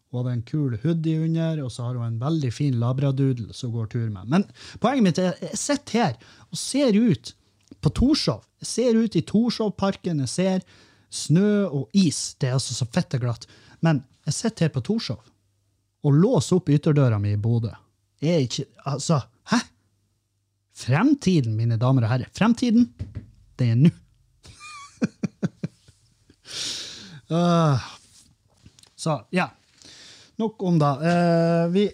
Hun hadde en kul hoodie under, og så har hun en veldig fin labradoodle som går tur med. Men poenget mitt er jeg sitter her og ser ut på Torshov. Jeg ser ut i Torshovparken, jeg ser snø og is. Det er altså så fette glatt. Men jeg sitter her på Torshov og låser opp ytterdøra mi i Bodø. Er ikke Altså, hæ? Fremtiden, mine damer og herrer. Fremtiden, det er nå. uh, så, ja. Nok om det. Uh, vi,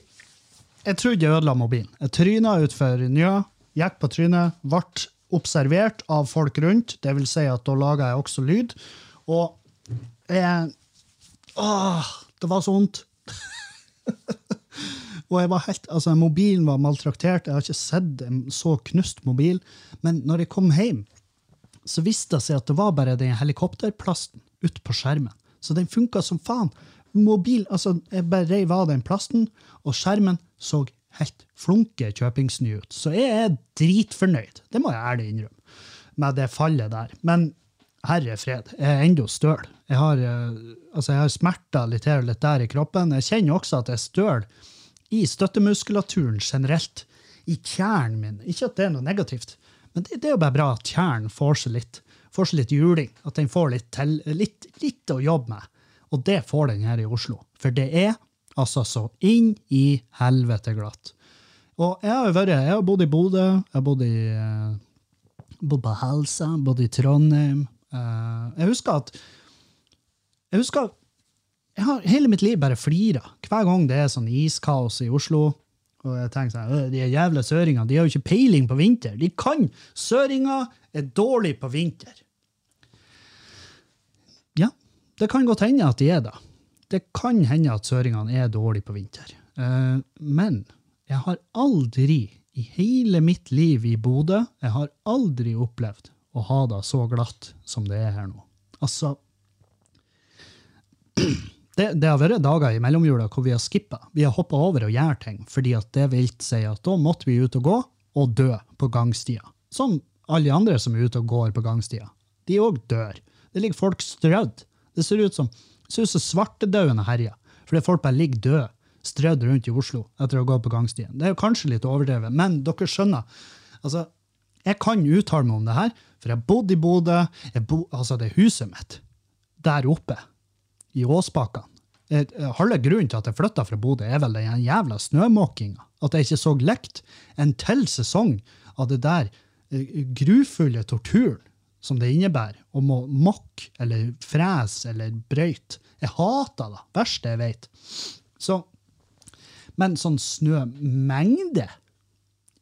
jeg trodde jeg ødela mobilen. Jeg tryna utfor Njø, gikk på trynet, ble observert av folk rundt. Det vil si at da laga jeg også lyd. Og jeg Åh, det var så vondt. Og jeg var helt, altså Mobilen var maltraktert. Jeg har ikke sett en så knust mobil. Men når jeg kom hjem, så viste det seg at det var bare den helikopterplasten ute på skjermen. Så den funka som faen. Mobil, altså Jeg bare reiv av den plasten, og skjermen så helt flunke kjøpingsny ut. Så jeg er dritfornøyd. Det må jeg ærlig innrømme. Med det fallet der. Men herre fred, jeg er ennå støl. Jeg har, eh, altså jeg har smerter litt her og litt der i kroppen. Jeg kjenner også at jeg er støl i støttemuskulaturen generelt. I kjernen min. Ikke at det er noe negativt, men det, det er jo bare bra at kjernen får seg litt, får seg litt juling. At den får litt, til, litt, litt å jobbe med. Og det får den her i Oslo. For det er altså så inn i helvete glatt. Og jeg har jo vært, jeg har bodd i Bodø, jeg har bodd i eh, bodd på Helsa, bodd i Trondheim. Eh, jeg husker at Jeg husker jeg har hele mitt liv bare flira hver gang det er sånn iskaos i Oslo. Og jeg tenker sånn, «Øh, De jævla søringene de har jo ikke peiling på vinter. De kan! Søringer er dårlig på vinter. Ja, det kan godt hende at de er det. Det kan hende at søringene er dårlige på vinter. Eh, men jeg har aldri i hele mitt liv i Bodø jeg har aldri opplevd å ha det så glatt som det er her nå. Altså det, det har vært dager i mellomjula hvor vi har skippa. Vi har hoppa over og gjør ting, fordi at det vil si at da måtte vi ut og gå og dø på gangstia. Som alle andre som er ute og går på gangstia. De òg dør. Det ligger folk strødd. Det ser ut som, ser ut som svartedauden herjer. Fordi folk bare ligger døde, strødd rundt i Oslo etter å ha gått på gangstien. Det er jo kanskje litt overdrevet, men dere skjønner. Altså, jeg kan uttale meg om det her, for jeg bodde i Bodø. Bo, altså, det er huset mitt der oppe i Åsbakkene. Eh, Halve grunnen til at jeg flytta fra Bodø, er vel den jævla snømåkinga. At jeg ikke så lekt en til sesong av det der eh, grufulle torturen som det innebærer å må mokke eller frese eller brøyte. Jeg hater det. Verste jeg vet. Så, men sånn snømengde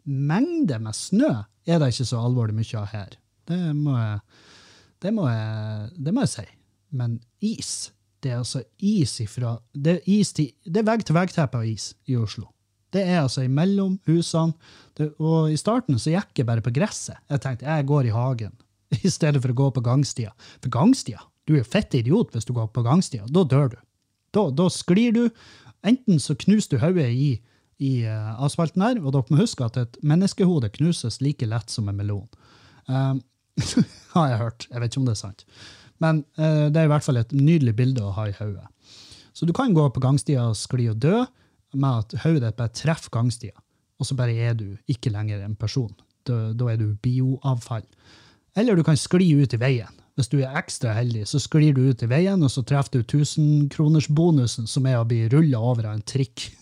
Mengde med snø er det ikke så alvorlig mye av her. Det må jeg, det må jeg, det må jeg si. Men is det er altså is ifra Det er, is til, det er vegg-til-vegg-teppe av is i Oslo. Det er altså imellom husene. Det, og i starten så gikk jeg bare på gresset. Jeg tenkte jeg går i hagen i stedet for å gå på gangstia. For gangstia, du er jo fett idiot hvis du går på gangstia. Da dør du. Da, da sklir du. Enten så knuser du hodet i, i uh, asfalten her, og dere må huske at et menneskehode knuses like lett som en melon. Um, har jeg hørt. Jeg vet ikke om det er sant. Men uh, det er i hvert fall et nydelig bilde å ha i hodet. Så du kan gå på gangstia og skli og dø med at hodet ditt bare treffer gangstia, og så bare er du ikke lenger en person. Da, da er du bioavfall. Eller du kan skli ut i veien. Hvis du er ekstra heldig, så sklir du ut i veien, og så treffer du 1000-kronersbonusen, som er å bli rulla over av en trikk.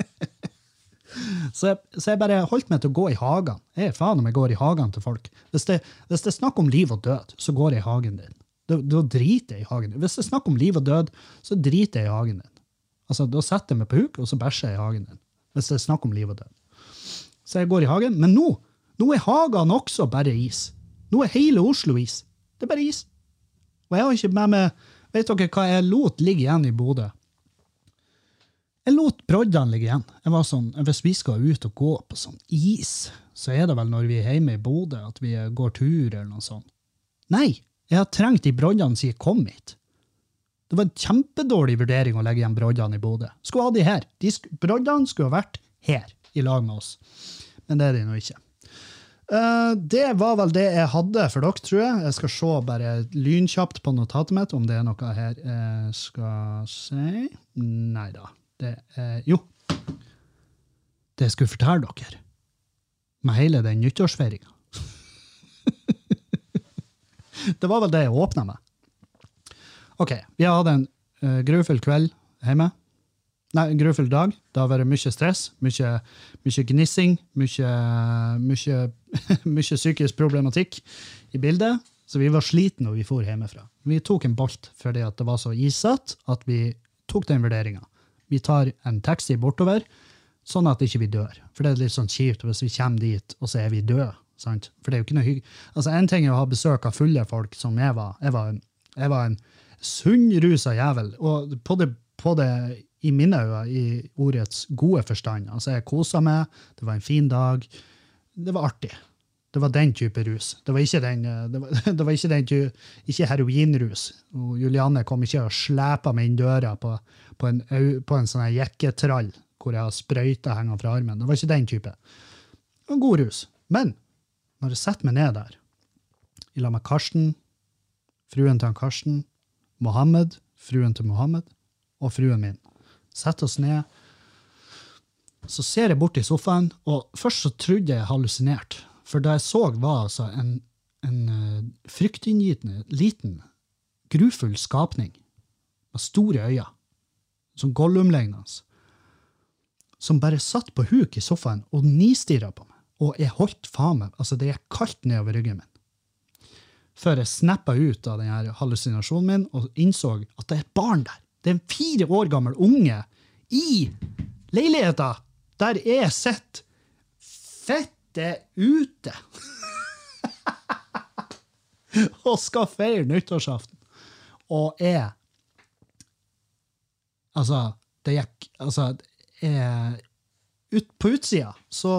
så, jeg, så jeg bare holdt meg til å gå i hagene. Jeg er faen om jeg går i hagene til folk. Hvis det, hvis det er snakk om liv og død, så går jeg i hagen din. Da, da driter jeg i hagen din. Hvis det er snakk om liv og død, så driter jeg i hagen din. Altså, Da setter jeg meg på huk, og så bæsjer jeg i hagen din. Hvis det er snakk om liv og død. Så jeg går i hagen. Men nå nå er hagene også bare is. Nå er hele Oslo is. Det er bare is. Og jeg har ikke med meg Vet dere hva jeg lot ligge igjen i Bodø? Jeg lot broddene ligge igjen. Jeg var sånn, Hvis vi skal ut og gå på sånn is, så er det vel når vi er hjemme i Bodø at vi går tur eller noe sånt. Nei, jeg har trengt de broddene siden jeg kom hit. Det var en kjempedårlig vurdering å legge igjen broddene i Bodø. Skulle ha de her. De sk broddene skulle ha vært her, i lag med oss. Men det er de nå ikke. Eh, det var vel det jeg hadde for dere, tror jeg. Jeg skal se bare lynkjapt på notatet mitt om det er noe her jeg skal si. Nei da. Det er Jo. Det jeg skulle fortelle dere, med hele den nyttårsfeiringa Det var vel det jeg åpna med. OK, vi har hatt en uh, grufull kveld hjemme. Nei, en grufull dag. Det har vært mye stress, mye, mye gnissing, mye, mye, mye psykisk problematikk i bildet. Så vi var slitne når vi for hjemmefra. Vi tok en bolt fordi det var så isete at vi tok den vurderinga. Vi tar en taxi bortover, sånn at ikke vi dør. For det er litt sånn kjipt hvis vi kommer dit, og så er vi døde. Sant? For det er jo ikke noe hygg... Altså, En ting er å ha besøk av fulle folk, som jeg var. Jeg var en, en sunnrusa jævel. Og på det, på det i mine øyne, i ordets gode forstand. Altså, jeg kosa meg, det var en fin dag. Det var artig. Det var den type rus. Det var ikke den, eh, det var, det var ikke den ikke heroinrus. Og Julianne kom ikke og slepa meg inn døra på, på en, på en sånn jekketrall hvor jeg har sprøyta hengende fra armen. Det var ikke den type. En god rus. Men når jeg setter meg ned der, i lag med Karsten, fruen til han Karsten, Mohammed, fruen til Mohammed, og fruen min, setter oss ned, så ser jeg bort i sofaen, og først så trodde jeg hallusinerte. For det jeg så, var altså en, en eh, fryktinngytende, liten, grufull skapning med store øyne, som Gollum-lignende, som bare satt på huk i sofaen og nistirra på meg. Og jeg holdt faen meg, altså det gikk kaldt nedover ryggen min. Før jeg snappa ut av denne hallusinasjonen min og innså at det er et barn der. Det er en fire år gammel unge i leiligheta der jeg sitter fette ute og skal feire nyttårsaften. Og jeg Altså, det gikk Altså, jeg ut, På utsida, så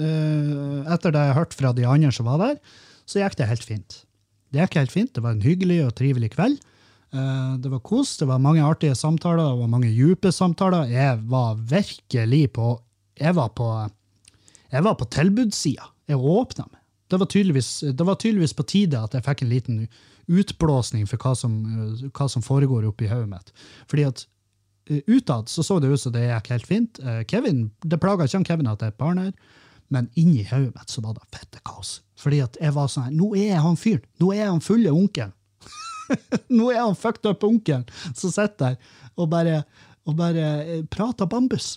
uh, Etter det jeg hørte fra de andre som var der, så gikk det helt fint. Det gikk helt fint. Det var en hyggelig og trivelig kveld. Eh, det var kos, det var mange artige samtaler, det var mange dype samtaler. Jeg var virkelig på Jeg var på, jeg var på tilbudssida. Jeg åpna meg. Det var, det var tydeligvis på tide at jeg fikk en liten utblåsning for hva som, eh, hva som foregår oppi hodet mitt. Fordi at eh, utad så så det ut som det gikk helt fint. Kevin, Det plaga ikke han Kevin at det er et barn her, men inni hodet mitt så var det fette kaos. Fordi at jeg var sånn Nå er jeg han fyren! Nå er jeg han fulle onkelen! Nå er han fucked up onkelen som sitter der og bare, og bare eh, prater bambus.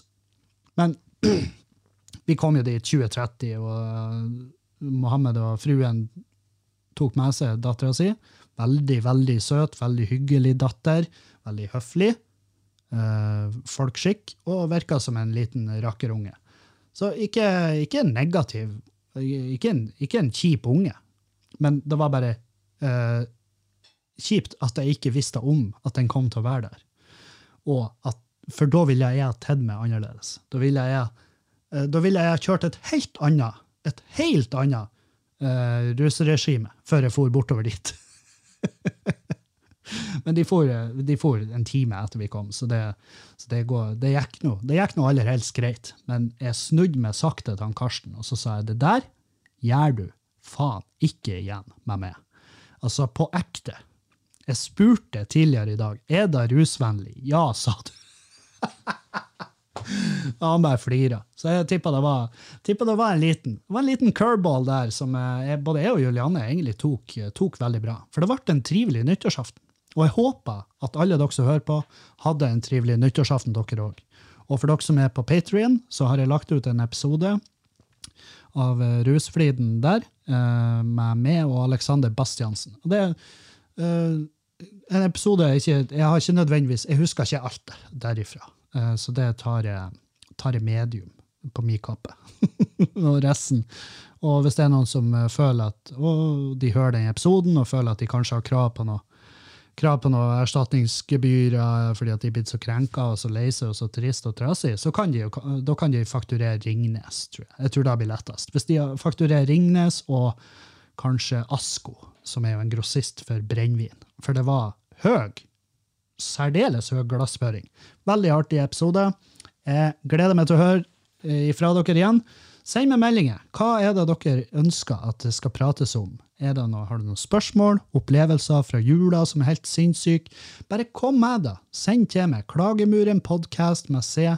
Men vi kom jo dit 2030, og Mohammed og fruen tok med seg dattera si. Veldig, veldig søt, veldig hyggelig datter. Veldig høflig. Eh, folkskikk, og virka som en liten rakkerunge. Så ikke, ikke negativ, ikke en, ikke en kjip unge, men det var bare eh, kjipt at jeg ikke visste om at den kom til å være der. Og at, for da ville jeg ha meg annerledes. Da ville jeg, eh, da ville jeg kjørt et helt annet, et helt annet uh, russeregime før jeg for bortover dit. Men de for, de for en time etter vi kom, så det, så det, går, det gikk nå det gikk nå aller helst greit. Men jeg snudde meg sakte til han Karsten, og så sa jeg det der gjør du faen ikke igjen med meg. Altså, på ekte. Jeg spurte tidligere i dag er det rusvennlig. Ja, sa du. Han bare flira. Så jeg tippa det, det var en liten det var en liten curveball der som eh, jeg, både jeg og Julianne egentlig tok, tok veldig bra. For det ble en trivelig nyttårsaften. Og jeg håper at alle dere som hører på, hadde en trivelig nyttårsaften, dere òg. Og for dere som er på Patrion, så har jeg lagt ut en episode av eh, Rusfliden der, eh, med meg og Alexander Bastiansen. Og det eh, en episode jeg ikke Jeg har ikke nødvendigvis Jeg husker ikke alt derifra. Eh, så det tar jeg, tar jeg medium på min kappe. og resten. Og hvis det er noen som eh, føler at å, de hører den episoden og føler at de kanskje har krav på noe krav på noe erstatningsgebyr eh, fordi at de er blitt så krenka og så lei seg og så trist og trasig, så kan de da kan de fakturere Ringnes, tror jeg. Jeg tror det blir lettest. Hvis de fakturerer Ringnes og kanskje Asko, som er jo en grossist for brennevin. For det var høy, særdeles høy glassføring. Veldig artig episode. Jeg gleder meg til å høre eh, ifra dere igjen. Send meg meldinger. Hva er det dere ønsker at det skal prates om? Noe, har du noen spørsmål, opplevelser fra jula som er helt sinnssyke? Bare kom med det. Send til meg. Klagemurenpodcast med c.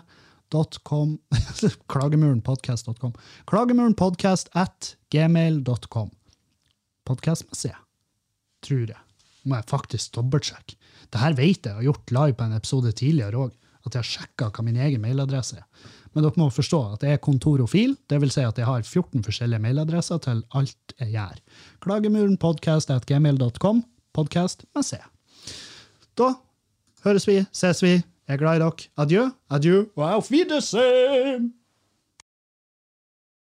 Klagemurenpodcast.com. Klagemurenpodkast at gmail.com. Podkast med Tror jeg. Må jeg faktisk dobbeltsjekke. Det her vet jeg, jeg har gjort live på en episode tidligere òg. At jeg har sjekka hva min egen mailadresse er. Men dere må forstå at det er kontorofil, vil si at jeg har 14 forskjellige mailadresser til alt jeg gjør. Klagemurenpodcast.gmail.com. Podcast med C. Da høres vi, ses vi. Jeg er glad i dere. Adjø, adjø og auf Wiedersehen!